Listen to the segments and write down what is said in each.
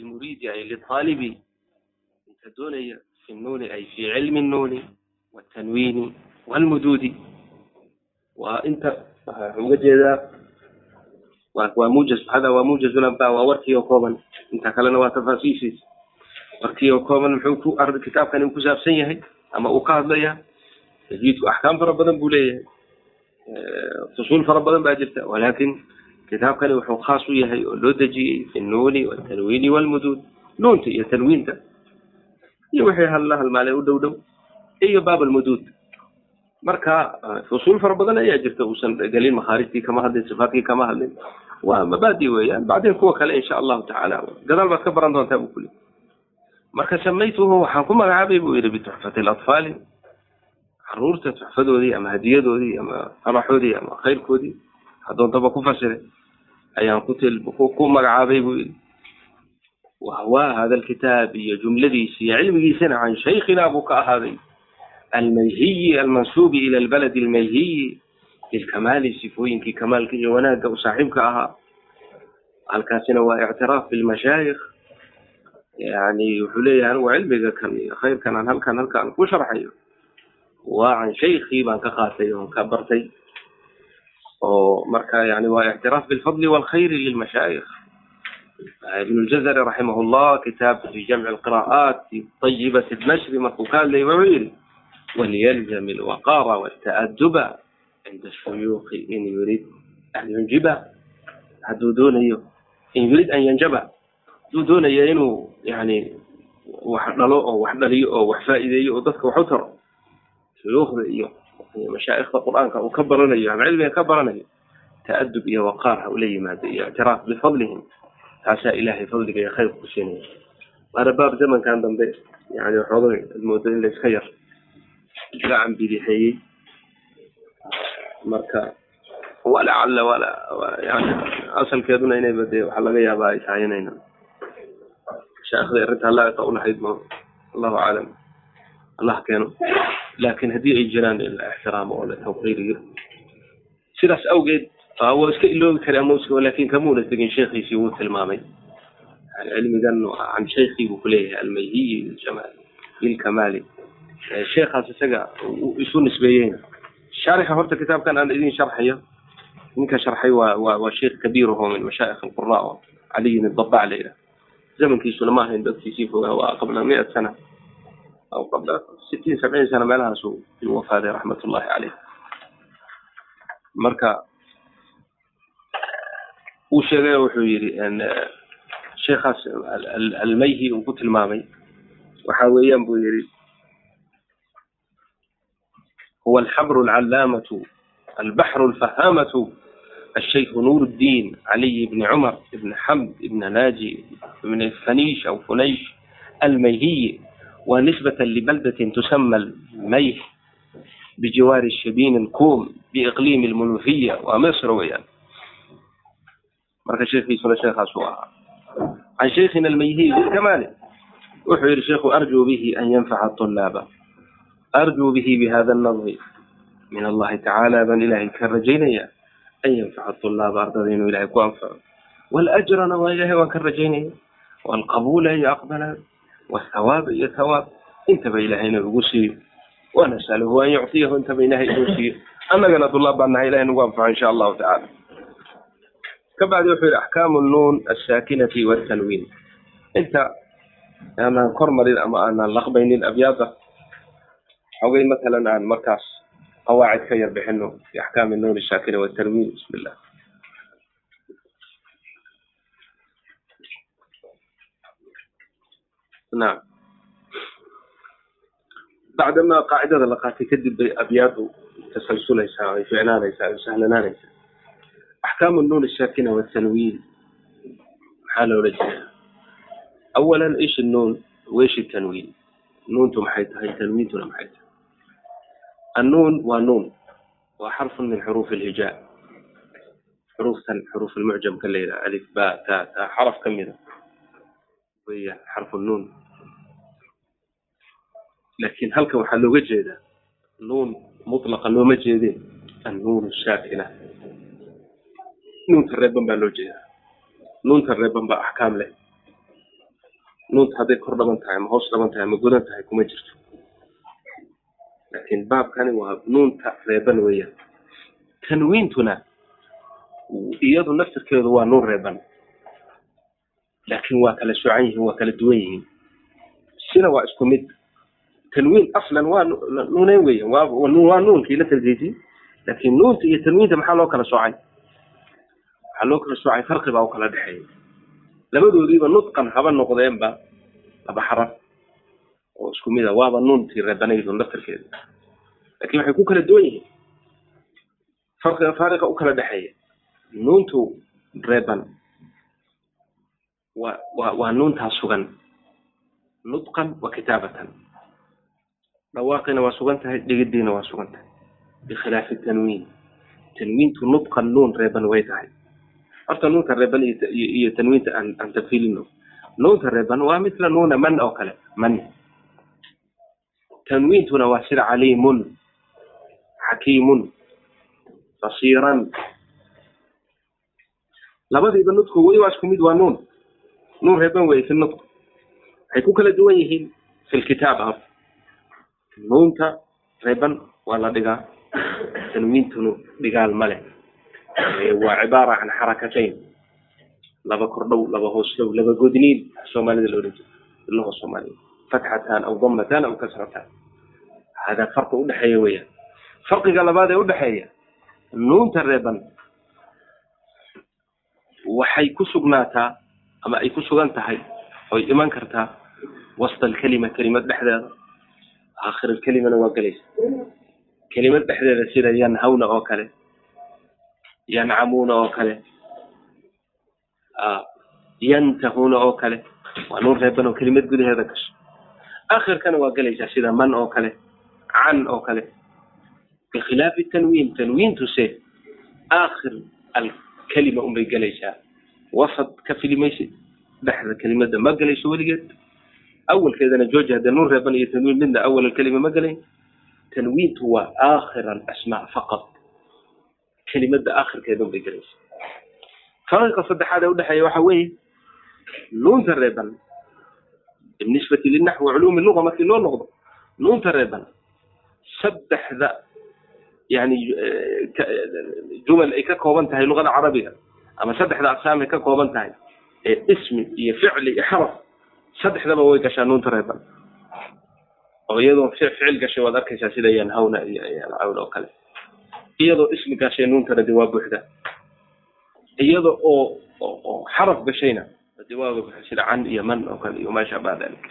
lilmuriidi ay liaalibi inta doonaya fi nuuni ay fi cilmi nuuni wtanwiini walmuduudi waa inta uga jeedaa waa muujaz hada waa muujazulamba waa warkii oo kooban inta kalena waa tafaasiishiis warkii oo kooban muxuu ku ar kitaabkani uu ku saabsan yahay ama uu ka hadlaya tajwiidku axkaam fara badan buu leeyahay fusuul fara badan baa jirta walakin kitaabkani wuxuu khaas u yahay oo loo dejiyey fi nuuni waltanwiini walmuduud nuunta iyo tanwiinta iyo wixii halla halmaalay u dhow iyo baab almuduud marka fusuul fara badan ayaa jirta uusan gelin makhaarijtii kama hadlin sifaatkii kama hadlin. Waa mabaadi weeyaan bacdeen kuwa kale insha allahu tacaala. Gadaal baad ka baran doontaa buu kuli marka samaytuhu waxaan ku magacaabay buu yidhi bituxfati alatfaali carruurta tuxfadoodii ama hadiyadoodii ama faraxoodii ama khayrkoodii hadoontaba ku fasiray ayaan ku magacaabay buu yidhi wahwa hada alkitaab iyo jumladiisi iyo cilmigiisana can shaykhina buu ka ahaaday. Almayhiyi almansuubi ila albaladi almayhiyi lilkamaali sifooyinkii kamaalka iyo wanaagga u saaxiibka ahaa. Halkaasina waa ictiraaf bilmashaayikh yani wuxuu leeyahay anigu cilmiga kan iyo khayrkan aan halkan halkaan ku sharxayo. Waa can shaykhii baan ka qaatay oon ka bartay oo marka yani waa ictiraaf bilfadli walkhayri lilmashaayikh ibn ljazari raximah llah kitaabka fi jamci alqira'aat fi طayibati nashri markuu ka hadlay wuxuu yihi walyalzam alwaqara walta'aduba cinda shuyuuki in yurid an yunjiba hadduu doonayo in yurid an yanjaba hadduu doonayo inuu yani wax dhalo oo wax dhaliyo oo wax faa'iideeyo oo dadka wax u taro shuyuukhda iyo mashaa'ikhda qur'aanka uu ka baranayo ama cilmiga ka baranayo ta'adub iyo waqaar ha ula yimaado iyo ictiraaf bifadlihim taasaa ilaahay fadliga iyo khayrka ku siinaya waana baab zamankan dambe yani waxooga moodo in la iska yar gacan bidixeeyey marka walacalla wala yani asalkeeduna inayba dee waxaa laga yaabaa ay tahay inayna mashaaikhdii arrintaa laaqa ulahayd ma allahu aclam allah keeno. Laakin haddii ay jiraan in la ixtiraamo oo la tawqiiriyo sidaas awgeed waa iska iloobi kara ama laakiin kamuuna tegin sheekhiisii wuu tilmaamay. Cilmigan can shaykhii buu kuleeyahay almayhiyi lilkamaali. Sheekhaas isaga isu nisbeeyeyna. Shaarixa horta kitaabkan aan idin sharxayo ninka sharxay waa waa waa sheekh kabiiraho min mashaayikh alqura oo caliyin adabac la yidhaha zamankiisuna ma ahayn dadkiisii fogaa waa qabla miat sana أو قبل 60 70 sano meelahaasuu yuu wafaaday raxmatullaahi caleyh marka uu sheegay wuxuu yidhi sheekaas almayhi uu ku tilmaamay waxa weeyaan buu yidhi huwa alxabru alcalaamatu albaxru alfahaamatu الشيخ نور الدين علي بن عمر بن حمد بن ناجي بن فنيش أو فنيش الميهي. ونسبة لبلدة تسمى الميح بجوار الشبين الكوم بإقليم المنوفية ومصر ويان مركز شيخي سنة شيخ عن شيخنا الميهي بالكمال أحير الشيخ أرجو به أن ينفع الطلاب أرجو به بهذا النظر من الله تعالى بل إلهي كرجيني أن ينفع الطلاب أرضين إلهي كوانفع والأجر نواياه وكرجيني والقبول أن أقبل waa thawaab iyo thawaab intaba ilaahayna ugu siiyo wanas'aluhu an yuctiyahu intaba ilahay inuu siiyo annagana dullaab baan nahay ilahay nagu anfaco insha allahu tacala kabacdi wuxuu yidhi axkaamu nuun asaakinati waltanwiin inta aanaan kor marin ama aanaan laqbaynin abyaada xogay matalan aan markaas qawaacid ka yar bixino fi axkaami nuun asaakina waltanwiin bismi llah النون الساكنة والتنوين بسم الله نعم بعدما قاعدة لقاتي كدب أبيات تسلسل يساوي في عنان يساوي سهلنا يساوي أحكام النون الساكنة والتنوين حالة ورجلها أولا إيش النون وإيش التنوين نون محيطها هي تنوين محيطها النون ونون وحرف من حروف الهجاء حروف حروف المعجم كالليلة ألف باء تاء تاء حرف كم إذا وهي حرف النون laakiin halkan waxaa looga jeedaa nuun mutlaqa looma jeedeen annuunu shaakila. Nuunta reeban baa loo jeedaa. Nuunta reeban baa axkaam leh. Nuunta hadday kor dhaban tahay ma hoos dhaban tahay ma godan tahay kuma jirto. Laakiin baabkani waa nuunta reeban weeyaan. Tanwiintuna iyadu naftirkeedu waa nuun reeban. Laakiin waa kala socan yihiin waa kala duwan yihiin. Sina waa isku mid tanwiin aslan waa nuuneyn weeyaan waa nuunkii la taljiisiyey laakiin nuunta iyo tanwiinta maxaa loo kala soocay waxaa loo kala soocay farqi baa u kala dhexeeya labadoodiiba nudqan haba noqdeenba laba xaraf oo isku mid waaba nuuntii reebanaydu naftirkeeda laakiin waxay ku kala duwan yihiin farqiga faariqa u kala dhexeeya nuuntu reeban waa waa waa nuuntaa sugan nudqan wa kitaabatan dhawaaqina waa sugan tahay dhigidiina waa sugan tahay. Bikhilaafi tanwiin. Tanwiintu nudqan nuun reeban way tahay. Horta nuunta reeban iyo tanwiinta aan tafsiilino nuunta reeban waa mithla nuuna man oo kale man. Tanwiintuna waa sida caliimun xakiimun basiiran. Labadiiba nudku weli waa isku mid waa nuun. Nuun reeban weye fi nudq. Waxay ku kala duwan yihiin fi lkitaaba horta nuunta reeban waa la dhigaa tanwiintunu dhigaal ma leh waa cibaara can xarakatayn laba kordhow laba hoosdhow laba godniin soomaalida loo dhan jiro ilaho soomaaliya fatxatan aw damatan aw kasratan hada farqi udhexeeya weeyaan farqiga labaad ee udhexeeya nuunta reeban waxay ku sugnaataa ama ay ku sugan tahay oy iman kartaa wasta alkelima kelimad dhexdeeda aakhir alkelimana waa gelaysa kelimad dhexdeeda sida yanhawna oo kale yancamuuna oo kale yantahuna oo kale waa nuun reeban kelimad gudaheeda gasho akhirkana waa gelaysaa sida man oo kale can oo kale bikhilaafi tanwiin tanwiintuse aakhir alkelima unbay gelaysaa wasad ka filimaysid dhexda kelimada ma gelayso weligeed awalkeedana jooji haddee nuun reeban iyo tanwiin midna awal alkelima ma gelayn tanwiintu waa aakhir alasmaa faqad kelimada aakhirkeeda unbay gelaysa fariqa saddexaad ee udhexeeya waxa weeye nuunta reeban binisbati linaxwi culuumi luga markii loo noqdo nuunta reeban saddexda yani jumal ay ka kooban tahay luqada carabiga ama saddexda aqsaam ay ka kooban tahay ee ismi iyo ficli iyo xaraf saddexdaba way gashaa nuunta reeban oo iyadoo ficil gashay waad arkaysaa sida yanhawna iyo yancawn oo kale. Iyadoo ismi gashay nuuntana waa buuxda. Iyada oo oo xaraf gashayna de waa buuxda sida can iyo man oo kale iyo maa shabaha dalik.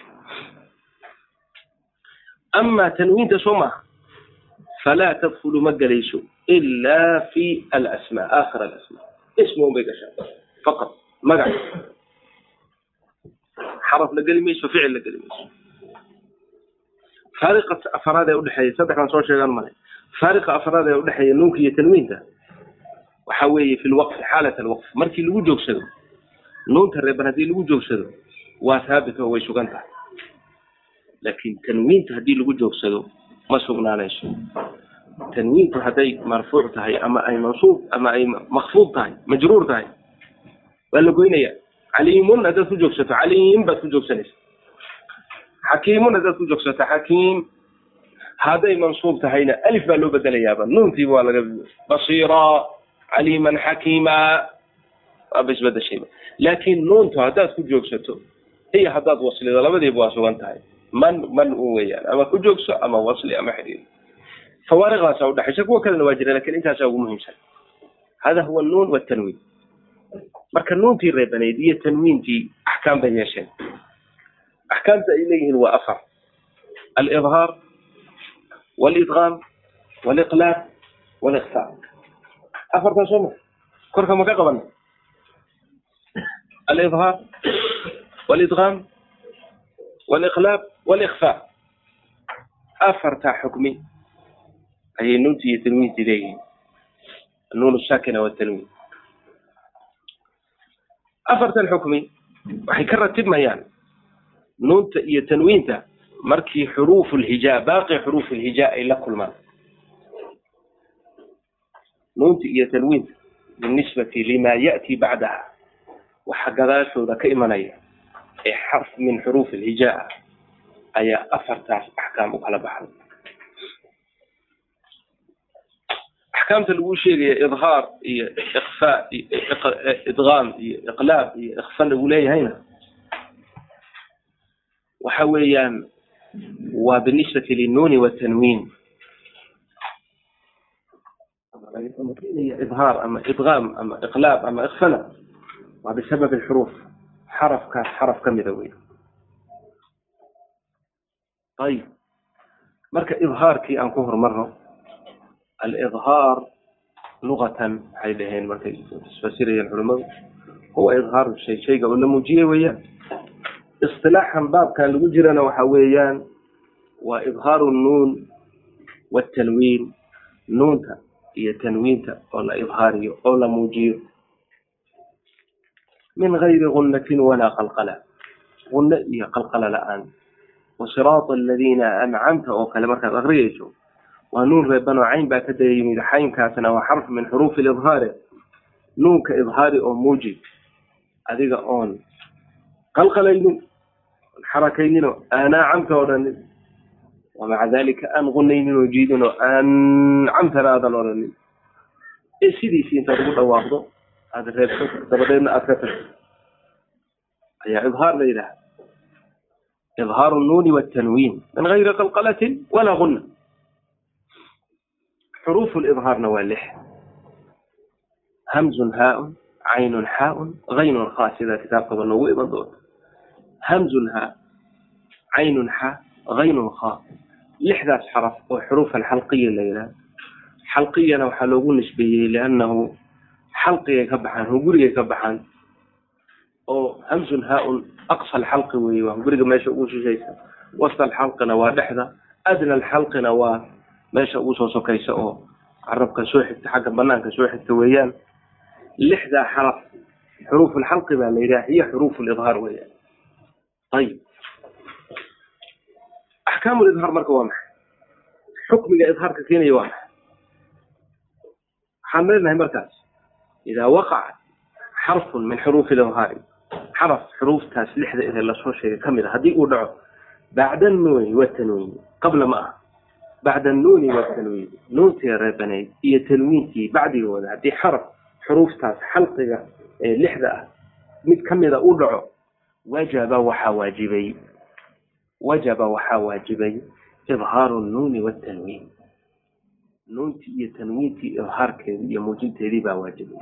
Tanwiinta soo maaha falaa tadkulu ma gelayso ila fi alasmaa aakhir alasmaa. Ismi un bay gashaa. Faqad magac xaraf la geli mayso ficil la geli mayso faariqa afaraad ee udhexeeya saddexdan soo sheegaan male faariqa afaraad ee udhexeeya nuunka iyo tanwiinta waxa weeye fi lwaqfi xaalat alwaqf markii lagu joogsado nuunta reeban haddii lagu joogsado waa haabit oo way sugan tahay. Laakiin tanwiinta haddii lagu joogsado ma sugnaanayso tanwiintu hadday marfuuc tahay ama ay mansuub ama ay makfuud tahay majruur tahay waa la goynaya caliimun haddaad ku joogsato caliim baad ku joogsanaysa xakiimun haddaad ku joogsato xakiim hadday mansuub tahayna alif baa loo bedelayaaba nuuntiiba waa laga basiira caliiman xakiima waaba isbedeshayba laakiin nuuntu haddaad ku joogsato iyo haddaad waslido labadiiba waa sugan tahay man man un weeyaan ama ku joogso ama wasli ama xidhiir fawaariqdaasa udhexaysa kuwa kalena waa jira laakiin intaasaa ugu muhiimsan hada huwa nuun watanwiin marka nuuntii reebanayd iyo tanwiintii axkaam bay yeesheen. Axkaamta ay leeyihiin waa afar. Alidhaar walidgaam waliqlaab walikfa afartaa soo ma? Korka ma ka qabana alidhaar walidgaam waliqlaab walikfa afartaa xukmi ayay nuuntii iyo tanwiintii leeyihiin. Nuun saakina watanwiin afartan xukmi waxay ka ratibmayaan nuunta iyo tanwiinta markii xuruufu lhijaa baaqi xuruufu lhijaa ay la kulmaan. Nuunta iyo tanwiinta binisbati lima ya'tii bacdaha waxa gadaashooda ka imanaya ee xarf min xuruuf alhijaa ah ayaa afartaas axkaam u kala baxday axkaamta lagu sheegaya idhaar iyo ikfaa iyo idgaam iyo iqlaab iyo ikfa lagu leeyahayna waxa weeyaan waa binisbati linnuuni watanwiin idhaar ama idgaam ama iqlaab ama ikfana waa bisabab alxuruuf xarafkaas xaraf ka mida wey ayib marka idhaarkii aan ku horumarno alidhaar lugatan waxay dhaheen markay isfasirayeen culimadu huwa idhaaru shay shayga oo la muujiyey weeyaan isilaaxan baabkan lagu jirana waxa weeyaan waa idhaaru nuun watanwiin nuunta iyo tanwiinta oo la idhaariyo oo la muujiyo min gayri gunatin walaa qalqala gunno iyo qalqala la'aan wasiraata aladiina ancamta oo kale markaad akriyayso waa nuun reebanoo cayn baa ka daya yimid xaynkaasna waa xarf min xuruufi lidhaari nuunka idhaari oo muuji adiga oon qalqalaynin xarakayninoo aanaacamta odhanin wamaca dalika aan gunaynin oo jiidin oo ancamtana aadan odhanin ee sidiisii intaad ugu dhawaaqdo aada reebto dabadeedna aad ka tagto. Ayaa idhaar la yidhaha idhaaru nuuni watanwiin min gayri qalqalatin walaa guna xuruuf lidhaarna waa lix hamzun haaun caynun xaaun gaynun khaa sida kitaabkaba noogu iman doonto hamzun haa caynun xaa gaynun khaa lixdaas xaraf oo xuruuf alxalqiya la yidhaha xalqiyana waxaa loogu nisbeeyey liannahu xalqigay ka baxaan hungurigay ka baxaan oo hamzun haaun aqsa alxalqi weeye waa hunguriga meesha ugu meesha ugu soo sokaysa oo carabka soo xigta xagga banaanka soo xigta weeyaan lixdaa xaraf xuruuf alxalqi baa la yidhaha hiyo xuruuf lidhaar weeyaan. Ayib axkaamu lidhaar marka waa maxay? Xukmiga idhaarka keenaya waa maxay? Waxaan leenahay markaas idaa waqaca xarfun min xuruufi lidhaari xaraf xuruuftaas lixda ee la soo sheegay ka mid a haddii uu dhaco bacda annuuni watanwiin qabla ma aha bacda annuuni watanwiin nuuntii reebanayd iyo tanwiinkii bacdigooda haddii xaraf xuruuftaas xalqiga ee lixda ah mid ka mida u dhaco wajaba waxaa waajibay wajaba waxaa waajibay idhaaru nnuuni watanwiin nuuntii iyo tanwiintii idhaarkeedii iyo muujinteedii baa waajibay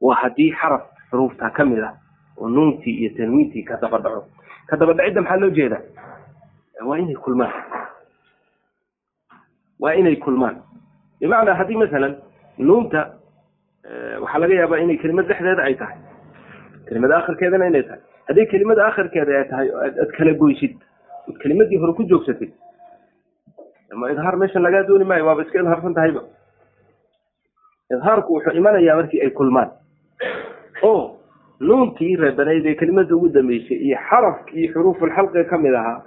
waa haddii xaraf xuruuftaa ka mid ah oo nuuntii iyo tanwiintii ka daba dhaco ka daba dhacidda maxaa loo jeedaa waa inay kulmaan waa inay kulmaan. Bimacnaa haddii masalan nuunta waxaa laga yaabaa inay kelimad dhexdeeda ay tahay. Kelimada akhirkeedana inay tahay. Haddii kelimada akhirkeeda ay tahay aad kala goysid od kelimadii hore ku joogsatid ama idhaar meeshan lagaa dooni maayo waaba iska idhaarsan tahayba. Idhaarku wuxuu imanayaa markii ay kulmaan. Oo nuunkii reebanayd ee kelimada ugu dambeysay iyo xarafkii xuruufulxalqiga ka mid ahaa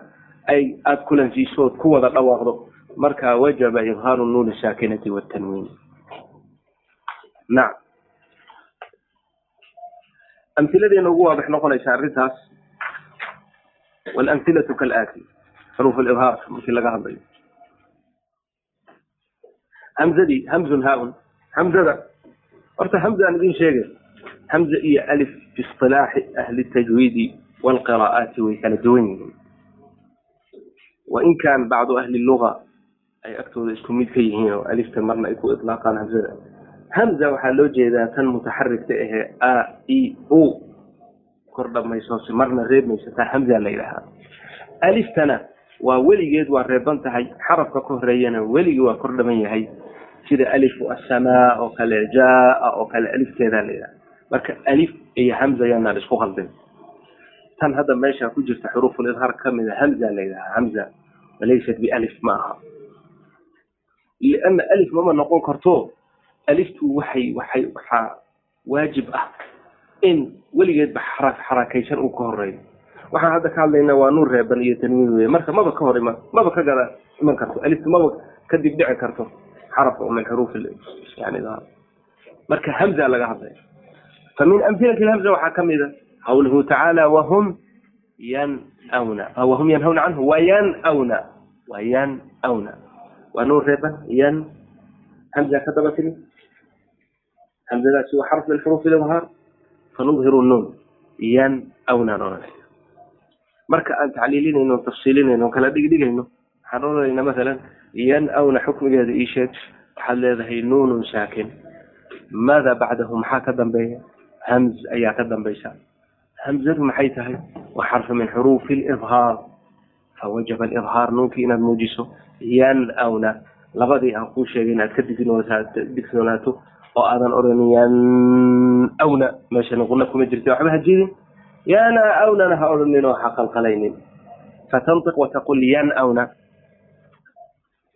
ay aada kulansiiso ood ku wada dhawaaqdo marka wajaba idhaaru nuuni saakinati watanwiin nacam amhiladeena ugu waadix noqonaysa arrintaas walamhilatu kalaati xuruuf lidhaar markii laga hadlayo. Hamzadii hamzun haaun hamzada horta hamza idin sheegay hamza iyo alif fi isilaaxi ahli tajwiidi walqiraa'aati way kala duwan yihiin. Wain kaan bacdu ahli luga ay agtooda isku mid ka yihiin oo alifta marna ay ku ilaaqaan hamzada hamza waxaa loo jeedaa tan mutaxarigta ahee a e o kor dhamaysoose marna reebmaysa taa hamza la yidhaahaa. Aliftana waa weligeed waa reeban tahay. Xarafka ka horeeyana weligii waa kor yahay. Sida alifu asamaa oo kale jaa oo kale alifteedaa la yidhaha marka alif iyo hamza yaanaan isku qaldin. Tan hadda meesha ku jirta xuruuful idhaar ka mid a hamza la yidhahaa hamza walaysat bialif ma aha liana alif mama noqon karto aliftu waxay waxay waxaa waajib ah in weligeedba xara xarakaysan uu ka horeeyo waxaan hadda ka hadlaynaa waa nuur reeban iyo tanwiin wey marka maba ka hor iman maba ka gada iman karto aliftu maba kadib dhici karto xaraf oo min xuruuf yani marka hamza laga hadlaya famin amhilati hamza waxaa ka mid a qawluhu tacaala wahum yanawna wahum yanhawna canhu wayanawna wayanawna waa nuun reeban yan hamza ka daba timi hamzadaasi waa xarf min xuruuf ilibhaar fanudhiru nuun yanawna oranayna marka aan tacliilinayno tafsiilinayno kala dhigdhigayno waxaan oranayna masalan yanawna xukmigeeda ii sheeg waxaad leedahay nuunun saakin maada bacdahu maxaa ka dambeeya hamz ayaa ka dambaysa hamzadu maxay tahay waa xarfu min xuruufi libhaar fawajaba alibhaar nuunkii inaad muujiso yanawna labadii aan kuu sheegay inaad ka digtoonaato oo aadan oran yanawna meeshana quna kuma jirta waxba ha jirin. Yanaawnana ha odhanin oo ha qalqalaynin. Fatantiq wataqul yanawna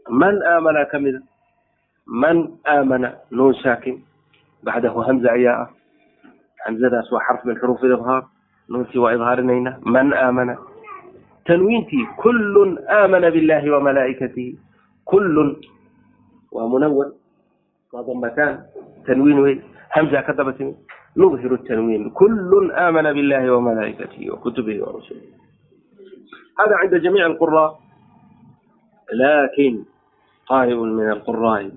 man aamana ka mida man aamana? Nuun saakin bacdahu hamza ayaa ah. Hamzadaas waa xarf min xuruuf ilibhaar nuuntii waa idhaarinayna. Man aamana tanwiintii kullun aamana biاllahi wa malaa'ikatihi kullun waa munawan waa dambataan tanwiin wey hamza ka daba timi nudhiru tanwiin kullun aamana biاllahi wa malaa'ikatihi wa hada cinda jamiic alqura laakiin qari min alqura'i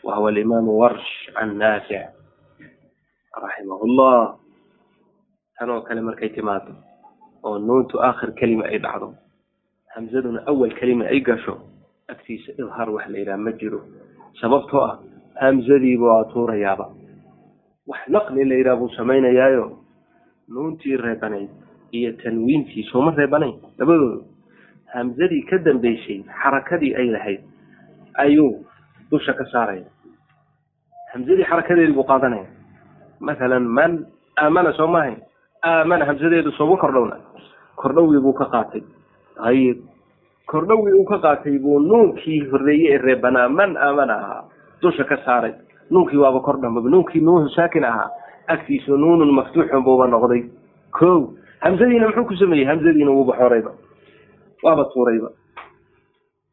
وهو الإمام ورش عن نافع رحمه الله. tanoo kale markay timaado oo nuuntu aakhir kelima ay dhacdo. Hamzaduna awal kelima ay gasho agtiisa idhaar wax la yidhaha ma jiro. Sababtoo ah hamzadiiba waa tuurayaaba. Wax naqli la yidhaha buu samaynayaayo. Nuuntii reebanayd iyo tanwiintii sooma reebanayn labadooda hamzadii ka dambeysay xarakadii ay lahayd ayuu dusha ka saaraya. Hamzadii xarakadeedii buu qaadanaya. Masalan man aamana soo maahayn aamana hamsadeedu sooma kordhowna kordhowgii buu ka qaatay. Ayib kordhowgii uu ka qaatay buu nuunkii horreeye ee reebanaa man aamana ahaa dusha ka saaray. Nuunkii waaba kordhamba nuunkii nuun saakin ahaa agtiisa nuunun maftuuxun buuba noqday. Ko hamsadiina muxuu ku sameeyey? Hamsadiina wuuba xorayba waaba tuurayba.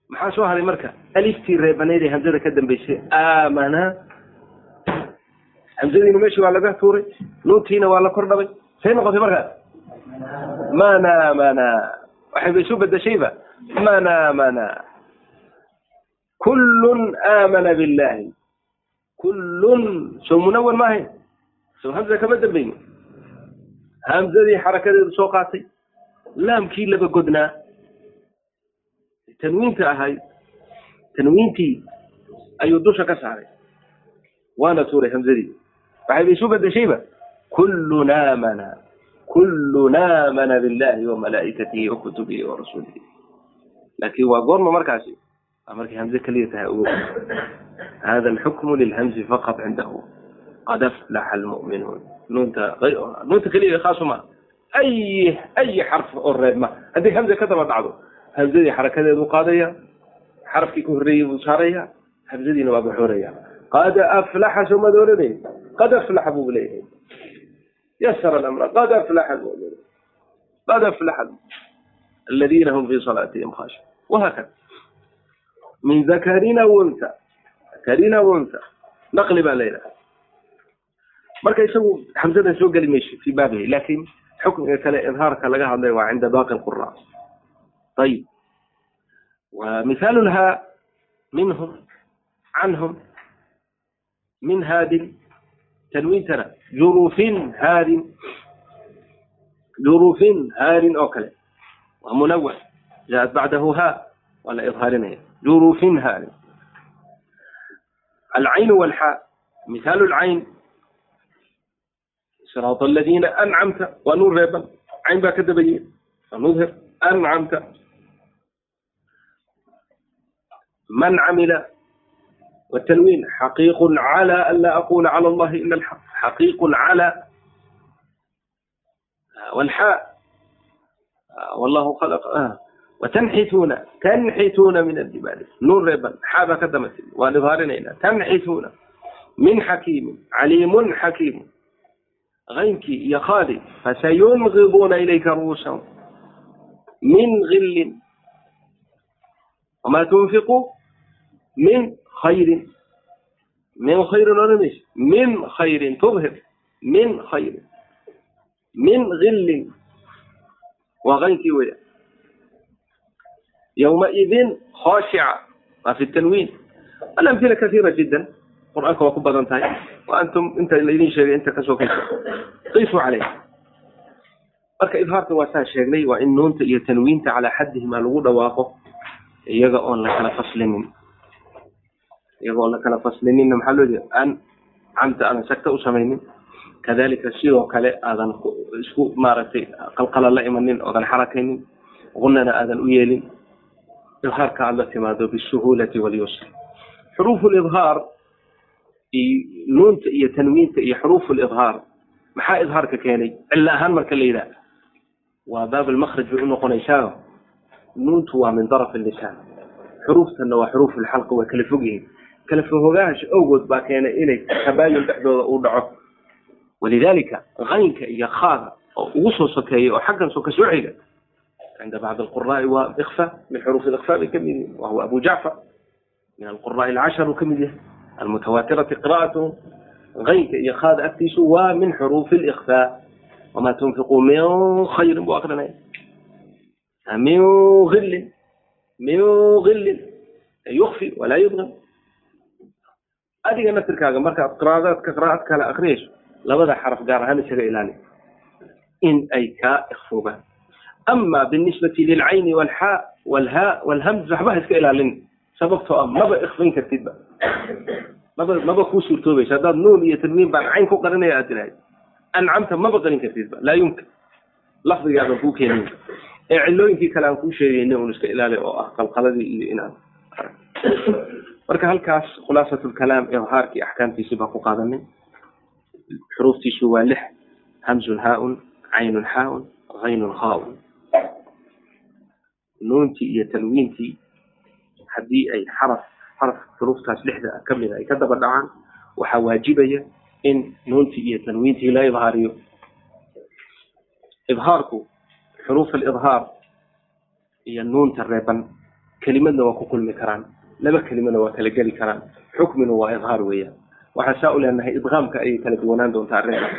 Maxaa soo haray marka? Aliftii reebanayd ee hamsada ka dambeysay aamana. Hamsadiina meeshii waa laga tuuray nuuntiina waa la kordhabay. Say noqotay markaas manamana waxayba isu bedeshayba manamana kullun aamana billahi. Kullun sow munawan maahayn sow hamza kama dambayni hamzadii xarakadeedu soo qaatay. Laamkii laba godnaa. Tanwiinta ahayd tanwiintii ayuu dusha ka saaray. Waana tuuray hamzadii. Waxayba isu bedeshayba kullun aamana kullun aamana billahi wamalaa'ikatihi wakutubihi warasuulihi laakiin waa goorma markaasi. Waa markay hamze keliya tahay ogo hada alxukmu lilhamzi faqat cindahu qad aflaxa almu'minuun nuunta nuunta keliya khaasu ma ay ay xarf oo reebma haddii hamze ka daba dhacdo hamzadii xarakadeedu qaadaya xarafkii ka horreeyey buu saaraya hamzadiina waa baxooraya qad aflaxa soomad oranay qad aflaxa buu leeyahay يسر الأمر قد أفلح المؤمنون قد أفلح الذين هم في صلاتهم خاشعون وهكذا من ذكرنا وانثى ذكرنا وانثى نقلب علينا marka isagu xamsada soo geli mayso fi baabihi laakiin xukmiga kale idhaarka laga hadlay waa cinda baaqi alqura منهم عنهم من هاد تنوين ترى جروف هاد جروف هاد أوكل ومنوع جاءت بعده هاء ولا إظهارنا جروف هاد العين والحاء مثال العين صراط الذين أنعمت ونور ريبا عين بقى كدبين فنظهر أنعمت من عمل والتنوين حقيق على ألا أقول على الله إلا الحق حقيق على والحاء والله خلق وتنحتون تنحتون من الجبال نور حاب كدمت والظهرنا تنحتون من حكيم عليم حكيم غينك يا خالد فسينغضون إليك رؤوسهم من غل وما تنفقوا من خير من خير ونمش من خير تظهر من خير من غل waa qaynkii weya yowmaidin khashica waa fi tanwiin alamhila kasiira jiddan qur-aanka waa ku badan tahay wa antum inta laydin sheegay inta kasoo kaysa qiisuu caleyh marka idhaarka waa saan sheegnay waa in nuunta iyo tanwiinta calaa xaddihimaa lagu dhawaaqo iyaga oon la kala faslinin iyaga oon la kala faslininna maxaa loo jeeda aan camta aadan sagta u samaynin. Kadalika sidoo kale aadan isku maaragtay qalqala la imanin oodan xarakaynin gunana aadan u yeelin. Idhaarka aad la timaado bisuhuulati walyusri xuruufu lidhaar nuunta iyo tanwiinta iyo xuruufu lidhaar maxaa idhaarka keenay? Cilla ahaan marka la yidhaah waa baab almakhraj bay u noqonaysaa nuuntu waa min daraf lisaan. Xuruuftanna waa xuruuf lxalqi waa kala fog yihiin kala fogogaasha awgood baa keenay inay tabaayun dhexdooda uu dhaco. Walidalika kaynka iyo khaada oo ugu soo sokeeya oo xaggan soo xiga cinda bacd alquraai waa ikfa min xuruuf ikfa bay ka mid yihiin wahuwa abu jacfar min alquraai alcashar uu ka mid yahay. Almutawaatirati qira'atuhum kaynka iyo khaada agtiisu waa min xuruufi اlikfa wama tunfiquu min khayrin buu akrinaya min ilin min ilin yukfi walaa yudgam adiga naftirkaaga markaad qiraadaadka qiraa'ad kale akriyayso labada xaraf gaar ahaan isaga ilaali. In ay kaa ikfogaan ama binisbati lilcayni walxaa walhaa walhamz waxba iska ilaalin. Sababtoo ah maba ikfayn kartidba. Maba maba kuu suurtoobaysa haddaad nuun iyo tanwiin baan cayn ku qarinaya aad tirahay ancamta maba qarin kartidba. Laa yumkin. Lafdigaadan kuu keenin. Ee cilooyinkii kale aan kuu sheegayna un iska ilaali oo ah qalqaladii iyo inaan marka halkaas khulaasat lkalaam idhaarkii axkaamtiisi baa ku qaadanay xuruuftiisu waa lix. Hamzun haaun caynun xaaun haynun khaaun nuuntii iyo tanwiintii haddii ay xaraf xaraf xuruuftaas lixda ka mida ay ka daba dhacaan waxaa waajibaya in nuuntii iyo tanwiintii la idhaariyo idhaarku xuruuf alidhaar iyo nuunta reeban kelimadna waa ku kulmi karaan laba kelimana waa kala geli karaan. Xukmina waa idhaar weeyaan. Waxaan saa u leenahay idqaamka ayay kala duwanaan doontaa arrintaas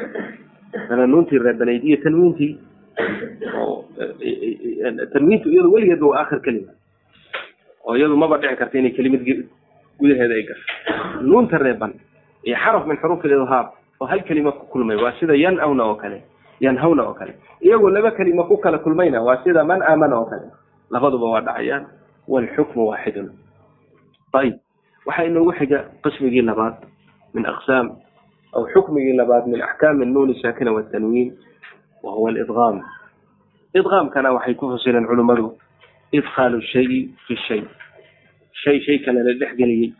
dana nuuntii reebanayd iyo tanwiintii. Oo tanwiintu iyadu weligeedba waa aakhir kelima. Oo iyadu maba dhici karta inay kelimad gudaheeda ay gasho. Nuunta reeban iyo xaraf min xuruuf alidhaar oo hal kelima ku kulmay waa sida yanawna oo kale yanhawna oo kale. Iyagoo laba kelima ku kala kulmayna waa sida man aamana oo kale. Labaduba waa dhacayaan. Walxukmu waaxidun ayib waxaa inoogu xiga qismigii labaad min aqsaam aw xukmigii labaad min axkaami nuuni saakina watanwiin wa huwa alidgaam idgaamkana waxay ku fasireen culimmadu idkhaalu shayi fi shay. Shay shay kale la dhex geliyey.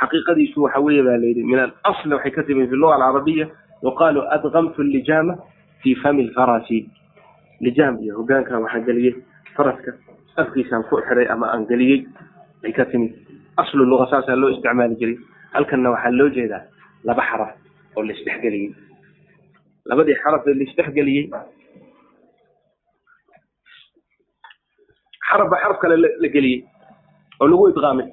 Xaqiiqadiisu waxa weeye baa layidhi min alasl waxay ka timi fi luga alcarabiya yuqaalu adgamtu lijaama fi fami lfarasi lijaam iyo hogaanka waxaa geliyey faraska afkiisaan ku xiray ama aan geliyey ay ka timid aslu luga saasaa loo isticmaali jiray. Halkanna waxaa loo jeedaa laba xaraf oo la isdhexgeliyey labadii xaraf ee la isdhexgeliyey xaraf ba xaraf kale la geliyey oo lagu idqaamay.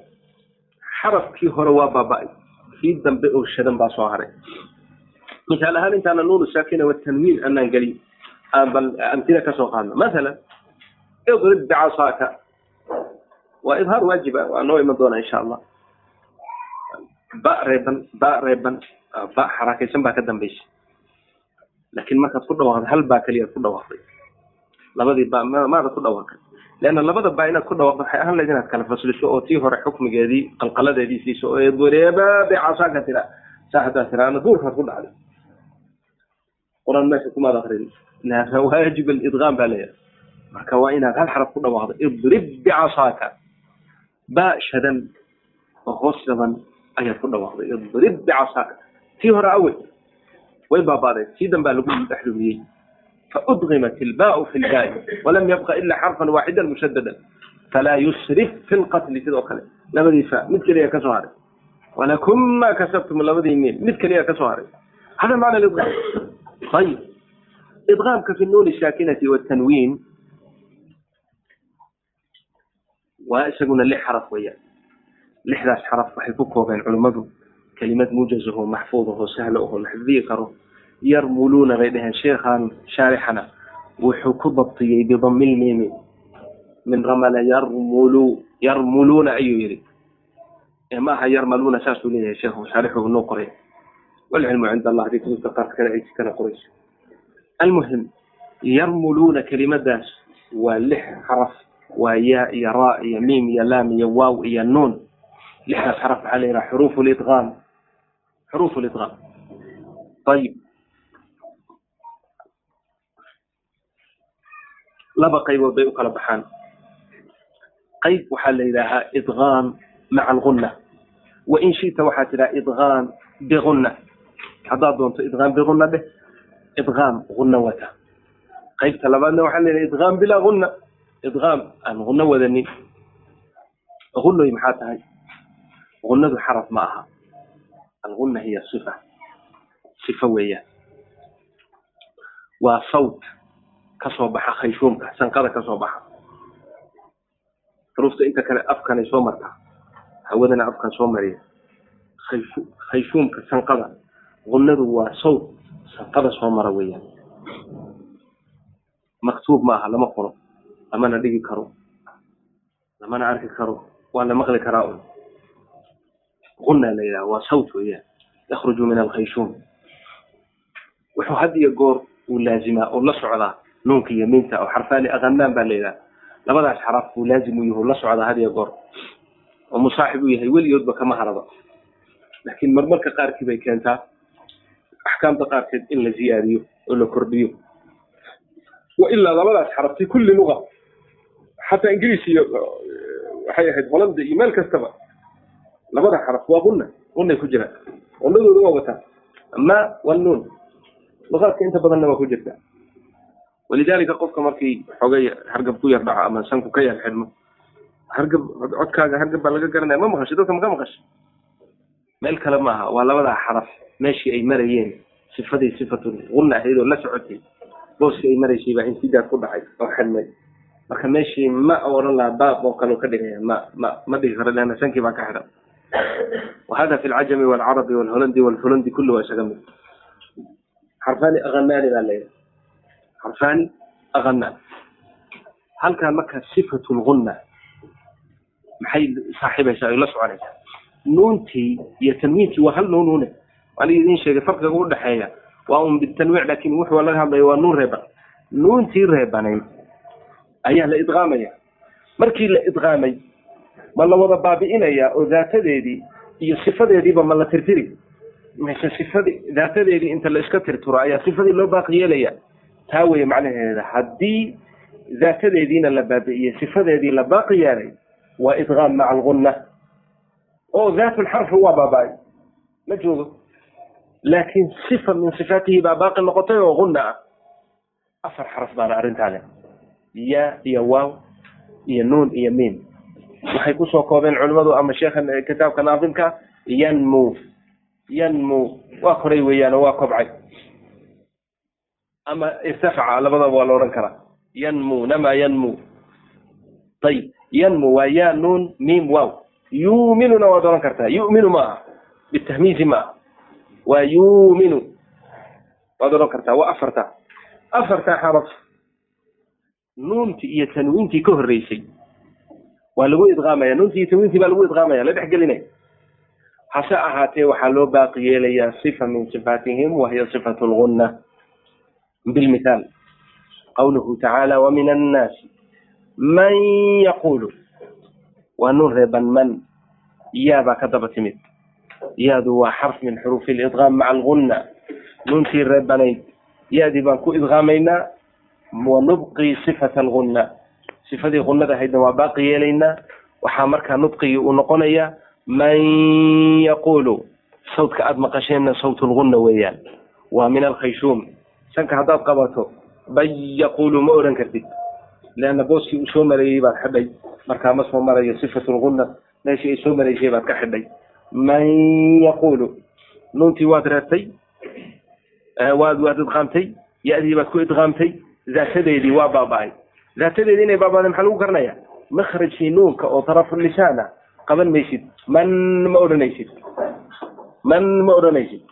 Xarafkii hore waa baaba-ay kii dambe oo shadan baa soo haray. Misaal ahaan intaana nuunu saakina watanwiin anaan gelin aan bal amtila ka soo qaadno. Masalan idrib bicasaaka waa idhaar waajiba waa noo iman doona insha allah ba reeban ba reeban ba xarakaysan baa ka dambaysa. Laakiin markaad ku dhawaaqday hal baa keliyaad ku dhawaaqday. Labadii ba maada ku dhawaaqay leanna labada baa inaad ku dhawaaqdo waxay ahaan lahayd inaad kala fasliso oo tii hore xukmigeedii qalqaladeedii siiso oo edwareeba bicasaaka tira saa hadaa tiraana duurkaad ku dhacday. Qur'aan meesha kumaad akrin waajib alidgaam baa leeyahay. Marka waa inaad hal xaraf ku dhawaaqdo idrib bicasaaka ba shadan oo hoos shadan ayaad ku dhawaaqday idrib bicasaaka tii hore awey way baabaaday tii danbaa lagu dhexlumiyey faudgimat ilbaau fi lbaai walam yabqa ila xarfan waaxidan mushadadan falaa yusrif fi lqatli sidoo kale. Labadii mid keliya ka soo haray. Walakum ma kasabtum labadii miin mid keliya ka soo haray. Hada macna idgaam ayib idgaamka fi nuuni saakinati watanwiin waa isaguna lix xaraf weeyaan. Lixdaas xaraf waxay ku koobeen culimmadu. Kelimad mujazaho maxfuudaho sahlo oho la xifdiyi karo yarmuluuna bay dheheen sheekhan shaarixana wuxuu ku dabtiyey bidami lmiimi min ramala yarmulu yarmuluuna ayuu yihi ma aha yarmaluuna saasuu leeyahay sheekhu shaarixu noo qoray. Walcilmu cinda allah haddii kutubta qaar kale ay kana qorayso. Almuhim yarmuluuna kelimadaas waa lix xaraf waa yaa iyo raa iyo miim iyo laam iyo waaw iyo nuun. Lixdaas xaraf waxaa la yidhaha xuruuf lidqaam xuruuf lidqaam ayib laba qaybood bay u baxaan. Qayb waxaa la yidhaahaa idqaam maca alguna wain shita waxaa tidhaha idqaam biguna haddaad doonto idqaam biguna dheh idqaam guna wata. Qaybta labaadna waxaa la yidhaha idqaam bilaa guna idqaam aan guno wadanin gunoy maxaa tahay? Gunadu xaraf ma aha. Alguna hiya sifa. Sifa weeyaan waa sawt ka soo baxa khayshuumka sanqada ka soo baxa. Xuruufta inta kale afkanay soo martaa. Hawadana afkan soo mariya. Khayshu khayshuumka sanqada gunadu waa sawt. Sanqada soo mara weeyaan maktuub ma aha lama qoro lamana dhigi karo. Lamana arki karo. Waa la maqli karaa un. Guna la yidhaha waa sawt weeyaan yakhruju min alkhayshuum wuxuu had iyo goor uu laazimaa oo la socdaa nuunka iyo miinta oo xarfaani akanaan baa la yidhaha. Labadaas xaraf buu laazim u yahu la socdaa had iyo goor. Oo musaaxib u yahay weligoodba kama haraba. Laakiin marmarka qaarkii bay keentaa axkaamta qaarkeed in la ziyaadiyo oo la kordhiyo. Wa ilaa labadaas xaraf fi kulli luga xataa ingiriis iyo waxay ahayd holanda iyo meel kastaba labada xaraf waa guna gunay ku jiraan gunadooda waa wataa ma wanuun luqaadka inta badanna waa ku jirta walidaalika qofka markii xogay hargab ku yar dhaco ama sanku ka yar xidhmo hargab codkaaga hargab baa laga garanaya ma maqashay dadka maka maqashay meel kale maaha waa labadaa xaraf meeshii ay marayeen sifadii sifatun guna ahayd oo la socotay booskii ay maraysay baa insidaad ku dhacay oo xidhmay marka meeshii ma oran lahaa baab oo kale ka dhigaya ma ma ma dhigi karo leanna sankii baa ka xidhan wahada fi lcajami walcarabi walholandi walhulandi kulli waa isaga mid. Xarfaani akanaani baa leeyahay. Xarfaani akanaan halkan marka sifatu lgunna maxay saaxiibaysaa? Ay la soconaysaa. Nuuntii iyo tanwiinkii waa hal nuunune aniga idin sheegay farqiga u dhexeeya waa un bitanwiic laakin wuxuu laga hadlaya waa nuun reeban. Nuuntii reebanayd ayaa la idqaamaya. Markii la idqaamay ma la wada baabi'inaya oo daatadeedii iyo sifadeediiba ma la tirtiri. Mise sifadii daatadeedii inta la iska tirtiro ayaa sifadii loo baaqi yeelaya taa weeye macnaheeda haddii daatadeediina la baabi'iyey sifadeedii la baaqi yeelay waa idqaam maca alguna oo daatu lxarfi waa baaba-ay. Ma joogo. Laakiin sifa min sifaatihi baa baaqi noqotay oo guna ah. Afar xaraf baana arrintaa leh ya iyo waaw iyo nuun iyo miim. Waxay ku soo koobeen culimadu ama sheekhan kitaabka naadimka yanmu yanmu. Waa koray weeyaan oo waa kobcay ama irtafaca labadaba waa la odhan karaa. Yanmu nama yanmu. Ayib yanmu waa ya nuun miim waaw. Yuminuna waad odhan kartaa yuminu ma aha bitahmiisi ma aha waa yuminu. Waad odhan kartaa waa afarta. Afarta xaraf nuuntii iyo tanwiintii ka horreysay waa lagu idqaamaya nuuntii iyo tanwiintii baa lagu idqaamaya la dhex gelinaya hase ahaatee waxaa loo baaqi yeelayaa sifa min sifaatihim wahiya sifatu lgunna bilmithaal qawluhu tacaala wamin annaasi man yaqulu waa nuun reeban man yaabaa ka daba timid yaadu waa xarf min xuruufi lidqaam maca algunna nuuntii reebanayd yaadii baan ku idqaamaynaa wanubqi sifata algunna sifadii gunnada ahaydna waa baaqi yeelaynaa waxaa markaa nudqigii uu noqonayaa man yaqulu sawtka aada maqasheenna sawt lgunna weeyaan. Waa min alkhayshuum sanka haddaad qabato ban yaqulu ma odhan kartid. Leanna booskii uu soo mareeyey baad xidhay. Markaa ma soo marayo sifatu lgunna meeshii ay soo maraysay baad ka xidhay. Man yaqulu nuuntii waad reebtay waad waad idqaamtay ya-dii baad ku idqaamtay daatadeedii waa baaba-ay. Daatadeedii inay baabaaday maxaa lagu garanaya? Makrajkii nuunka oo tarafu lisaan ah qaban maysid. Man ma odhanaysid? Man ma odhanaysid?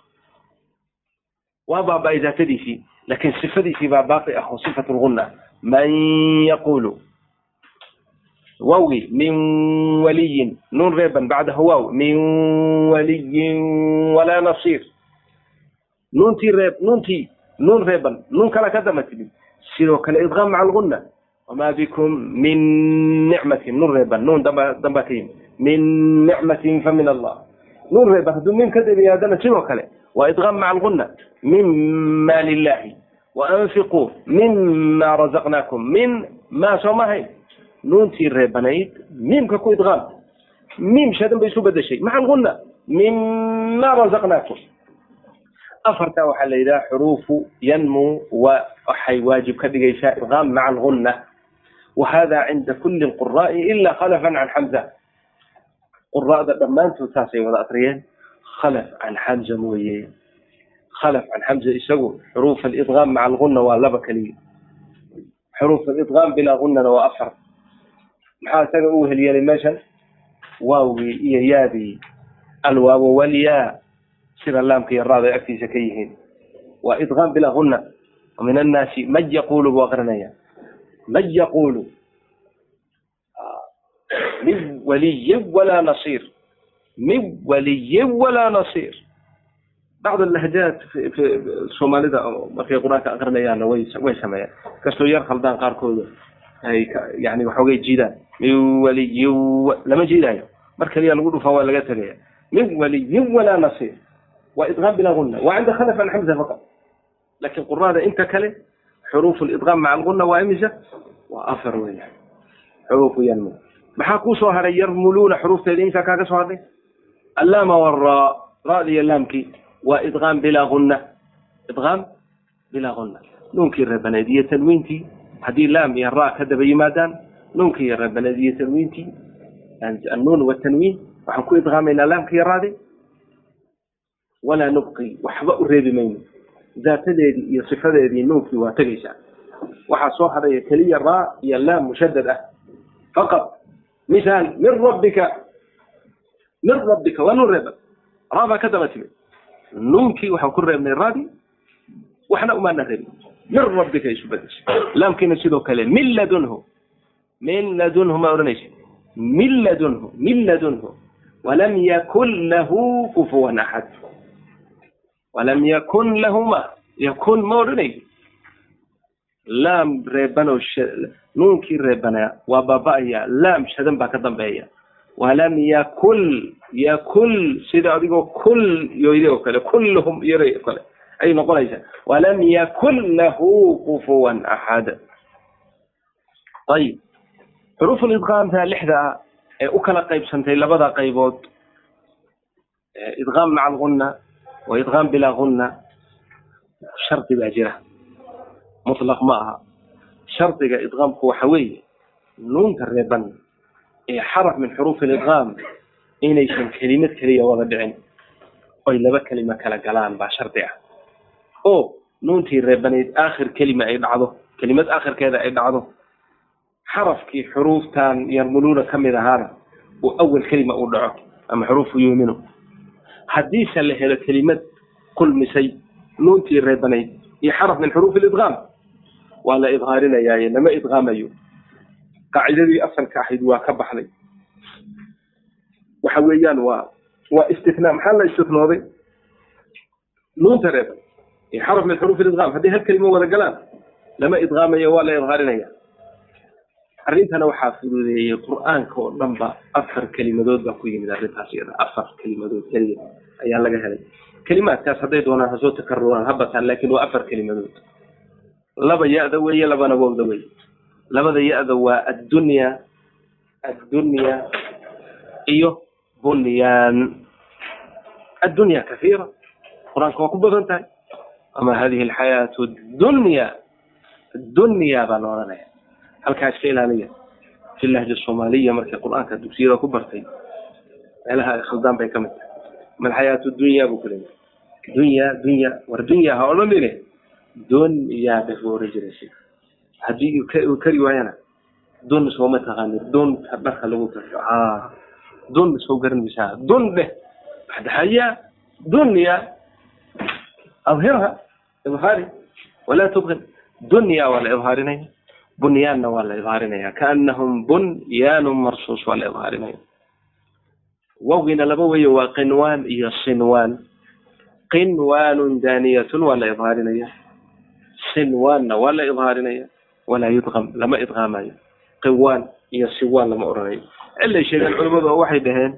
Waa baaba-ay daatadiisii laakiin sifadiisii baa baaqi ah oo sifat lgunna man yaqulu wawgi min waliyin nuun reeban bacdahu waaw min waliyin walaa nasiir. Nuuntii reeb nuuntii nuun reeban nuun kala ka dama timid sidoo kale idqaam maca algunna wamaa bikum min nicmatin nuun reeban nuun damba damba ka yimid min nicmatin fa min allah. Nuun reeban hadduu min ka daba yimaadana sidoo kale waa idqaam maca algunna mima lilahi waanfiquu mima razaqnaakum. Min maa soo mahayn nuuntii reebanayd miimka ku idqaam miim shadan bay isu bedeshay maca algunna mima razaqnaakum afartaa waxaa la yidhaha xuruufu yanmu wa waxay waajib ka dhigaysaa idqaam maca algunna wahada cinda kuli lquraa'i ila khalafan can xamza quraa'da dhammaantood saasay wada akriyeen. Khalaf can xamza mooye. Khalaf can xamza isagu xuruuf alidqaam maca algunna waa laba keliya. Xuruuf alidqaam bilaa gunnana waa afar. Maxaa isaga u helyeelay meeshan? Waawgii iyo yaadii alwaawo walyaa sida laamka iyo raada agtiisa ka yihiin waa idqaam bilaa gunna min annaasi man yaqulu buu aqrinaya man yaqulu min waliyin walaa nasiir min waliyin walaa nasiir bacd alahjaat soomaalida markay qur'aanka aqrinayaanna way sameeyaan kastoo yar khaldaan qaarkooda ay yani waxoogay jiidaan min waliyin lama jiidaayo mar kaliya lagu dhufaa waa laga tegaya min waliyin walaa nasiir وإدغام بلا غنة وعند خلف عن حمزة فقط. لكن قراءة أنت كلم حروف الإدغام مع الغنة وأمزة وأفر وينه حروف ينمو maxaa ku soo haray yarmuluuna xuruufteeda imsaa kaaga soo hadlay allaama waraa radiyo laamkii waa idqaam bilaa gunna idqaam bilaa gunna nuunkii reebaneed iyo tanwiintii haddii laam iyo ra ka daba yimaadaan nuunkii reebaneed iyo tanwiintii annuun watanwiin waxaan ku idqaamayna laamka iyo raadi walaa nubqi waxba u reebi mayno daatadeedii iyo sifadeedii nuunkii waa tegaysaa. Waxaa soo hadhaya keliya raa iyo laam mushadad ah. Faqad misaal min rabbika. Min rabbika waa nuun reeban raa baa ka daba timid. Nuunkii waxaan ku reebnay raadii waxna umaana reebin. Min rabbika isu bedeshay laamkiina sidoo kale min ladunhu. Min ladunhu ma odhanaysa min ladunhu min ladunhu. Walam yakun lahu kufuwan axad walam yakun lahuma yakun ma odhanaysa laam reebanoo nuunkii reebanaa waa baaba'aya laam shadan baa ka dambeeya walam yakul yakul sida adigoo kul yoyde oo kale kulluhum yare oo kale ayay noqonaysaa walam yakun lahu kufuwan axad ayib xuruuf lidqaamta lixda ah ee u kala qaybsantay labada qaybood idqaam maca algunna waidqaam bilaa hunna shardi baa jira mutlaq ma aha shardiga idqaamku waxa weeye nuunta reeban ee xaraf min xuruufi lidqaam inaysan kelimad keliya wada dhicin oy laba kelima kala galaan baa shardi ah oo nuuntii reebanayd aakhir kelima ay dhacdo kelimad aakhirkeeda ay dhacdo xarafkii xuruuftan yarmuluuna ka mid ahaana uu awal kelima uu dhaco haddiise la helo kelimad kulmisay nuuntii reebanayd iyo xaraf min xuruuf idqaam waa la idhaarinayaaye lama idqaamayo qaacidadii asalka ahayd waa ka baxday waxa weeyaan waa waa istinaa maxaa la istinooday nuunta reeban iyo xaraf min xuruuf idqaam haddii hal kelimo wada galaan lama idqaamayo waa la idhaarinaya arrintana waxaa fududeeyey qur'aanka oo dhan ba afar kelimadood baa ku yimid arrintaas iyada. Afar kelimadood keliya ayaa laga helay. Kelimaadkaas hadday doonaan hasoo takaruraan ha bataan laakiin waa afar kelimadood. Laba ya-da weeye labana wowda weeye. Labada ya-da waa addunya addunya iyo bunyaan addunya kahiira qur'aanka waa ku badan tahay. Ama hadihi alxayaatu dunya. Dunya baa la odhanaya halkaa iska ilaaliya fi lahja soomaaliya markay qur'aanka dugsiyada ku bartay. Meelaha khaldaan bay ka mid tahay. Malxayaatu dunya buu ku leeyahay. Dunya dunya war dunya ha odhanine dunya bay ku oran jiraysa haddii uu kari waayana dun sooma taqaanid dunta dharka lagu tasho a dun soo garan maysaa dun dheh baxdaxaya dunya adhirha bukhari walaa tubqin. Dunya waa la idhaarinaya bunyaanna waa la idhaarinaya kaanahum bunyaanun marsuus waa la idhaarinaya wawgina laba weyo waa qinwaan iyo sinwaan qinwaanun daaniyatun waa la idhaarinaya sinwaanna waa la idhaarinaya walaa yudqam lama idqaamayo qiwaan iyo siwaan lama odhanayo cilay sheegeen culimadu oo waxay dhaheen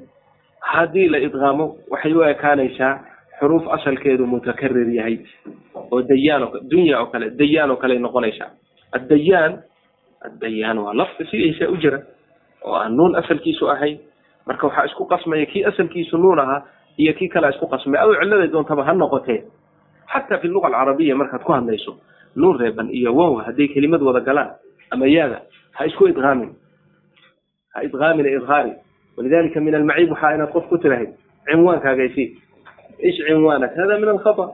haddii la idqaamo waxay u ekaanaysaa xuruuf asalkeedu mutakarir yahay oo dayaan dunya oo kale dayaan oo kale noqonaysaa addayaan bayaan waa lafta sidiisaa u jira oo aan nuun asalkiisu ahayn marka waxaa isku qasmaya kii asalkiisu nuun ahaa iyo kii kalea isku qasmaya aw cilada doontaba ha noqotee xataa fi luga alcarabiya markaad ku hadlayso nuun reeban iyo wow hadday kelimad wada galaan ama yaada ha isku idqaamin ha idqaamin idhaari. Walidalika min almaciib waxaa inaad qof ku tirahayd cinwaankaagaysi ish cinwaanak hada min alkhata.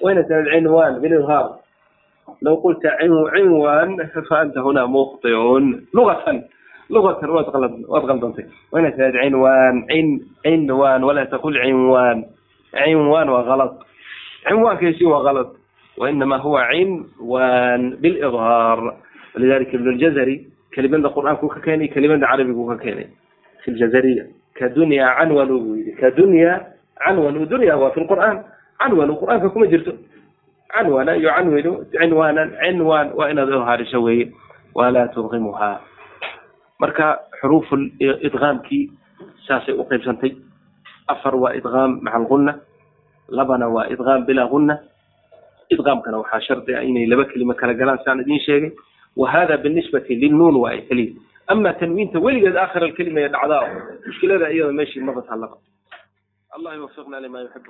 Wayna tiraad cinwaan bilidhaar لو قلت عنوان فأنت هنا مخطئ لغة لغة وتغلط أنت وهنا عنوان عن عنوان ولا تقول عنوان عنوان وغلط عنوان كل شيء وغلط وإنما هو عنوان بالإظهار ولذلك ابن الجزري كلمة القرآن كوكا كيني كلمة عربي كوكا كيني في الجزرية كدنيا عنوان كدنيا عنوان دنيا هو في القرآن عنوان القرآن فكما جرتم canwana yucanwinu cinwaanan cinwaan waa inaad haariso weeye walaa tudqimuhaa marka xuruuful idqaamkii saasay u qaybsantay afar waa idqaam maca algunna labana waa idqaam bilaa gunna idqaamkana waxaa shardi ah inay laba kelimo kala galaan saan idiin sheegay wa hada binisbati linnuun waa ay keliya ama tanwiinta weligeed aakhir alkelima ee dhacdaa mushkilada iyada meeshii mabata laba allah yuwafiqna lima yuxib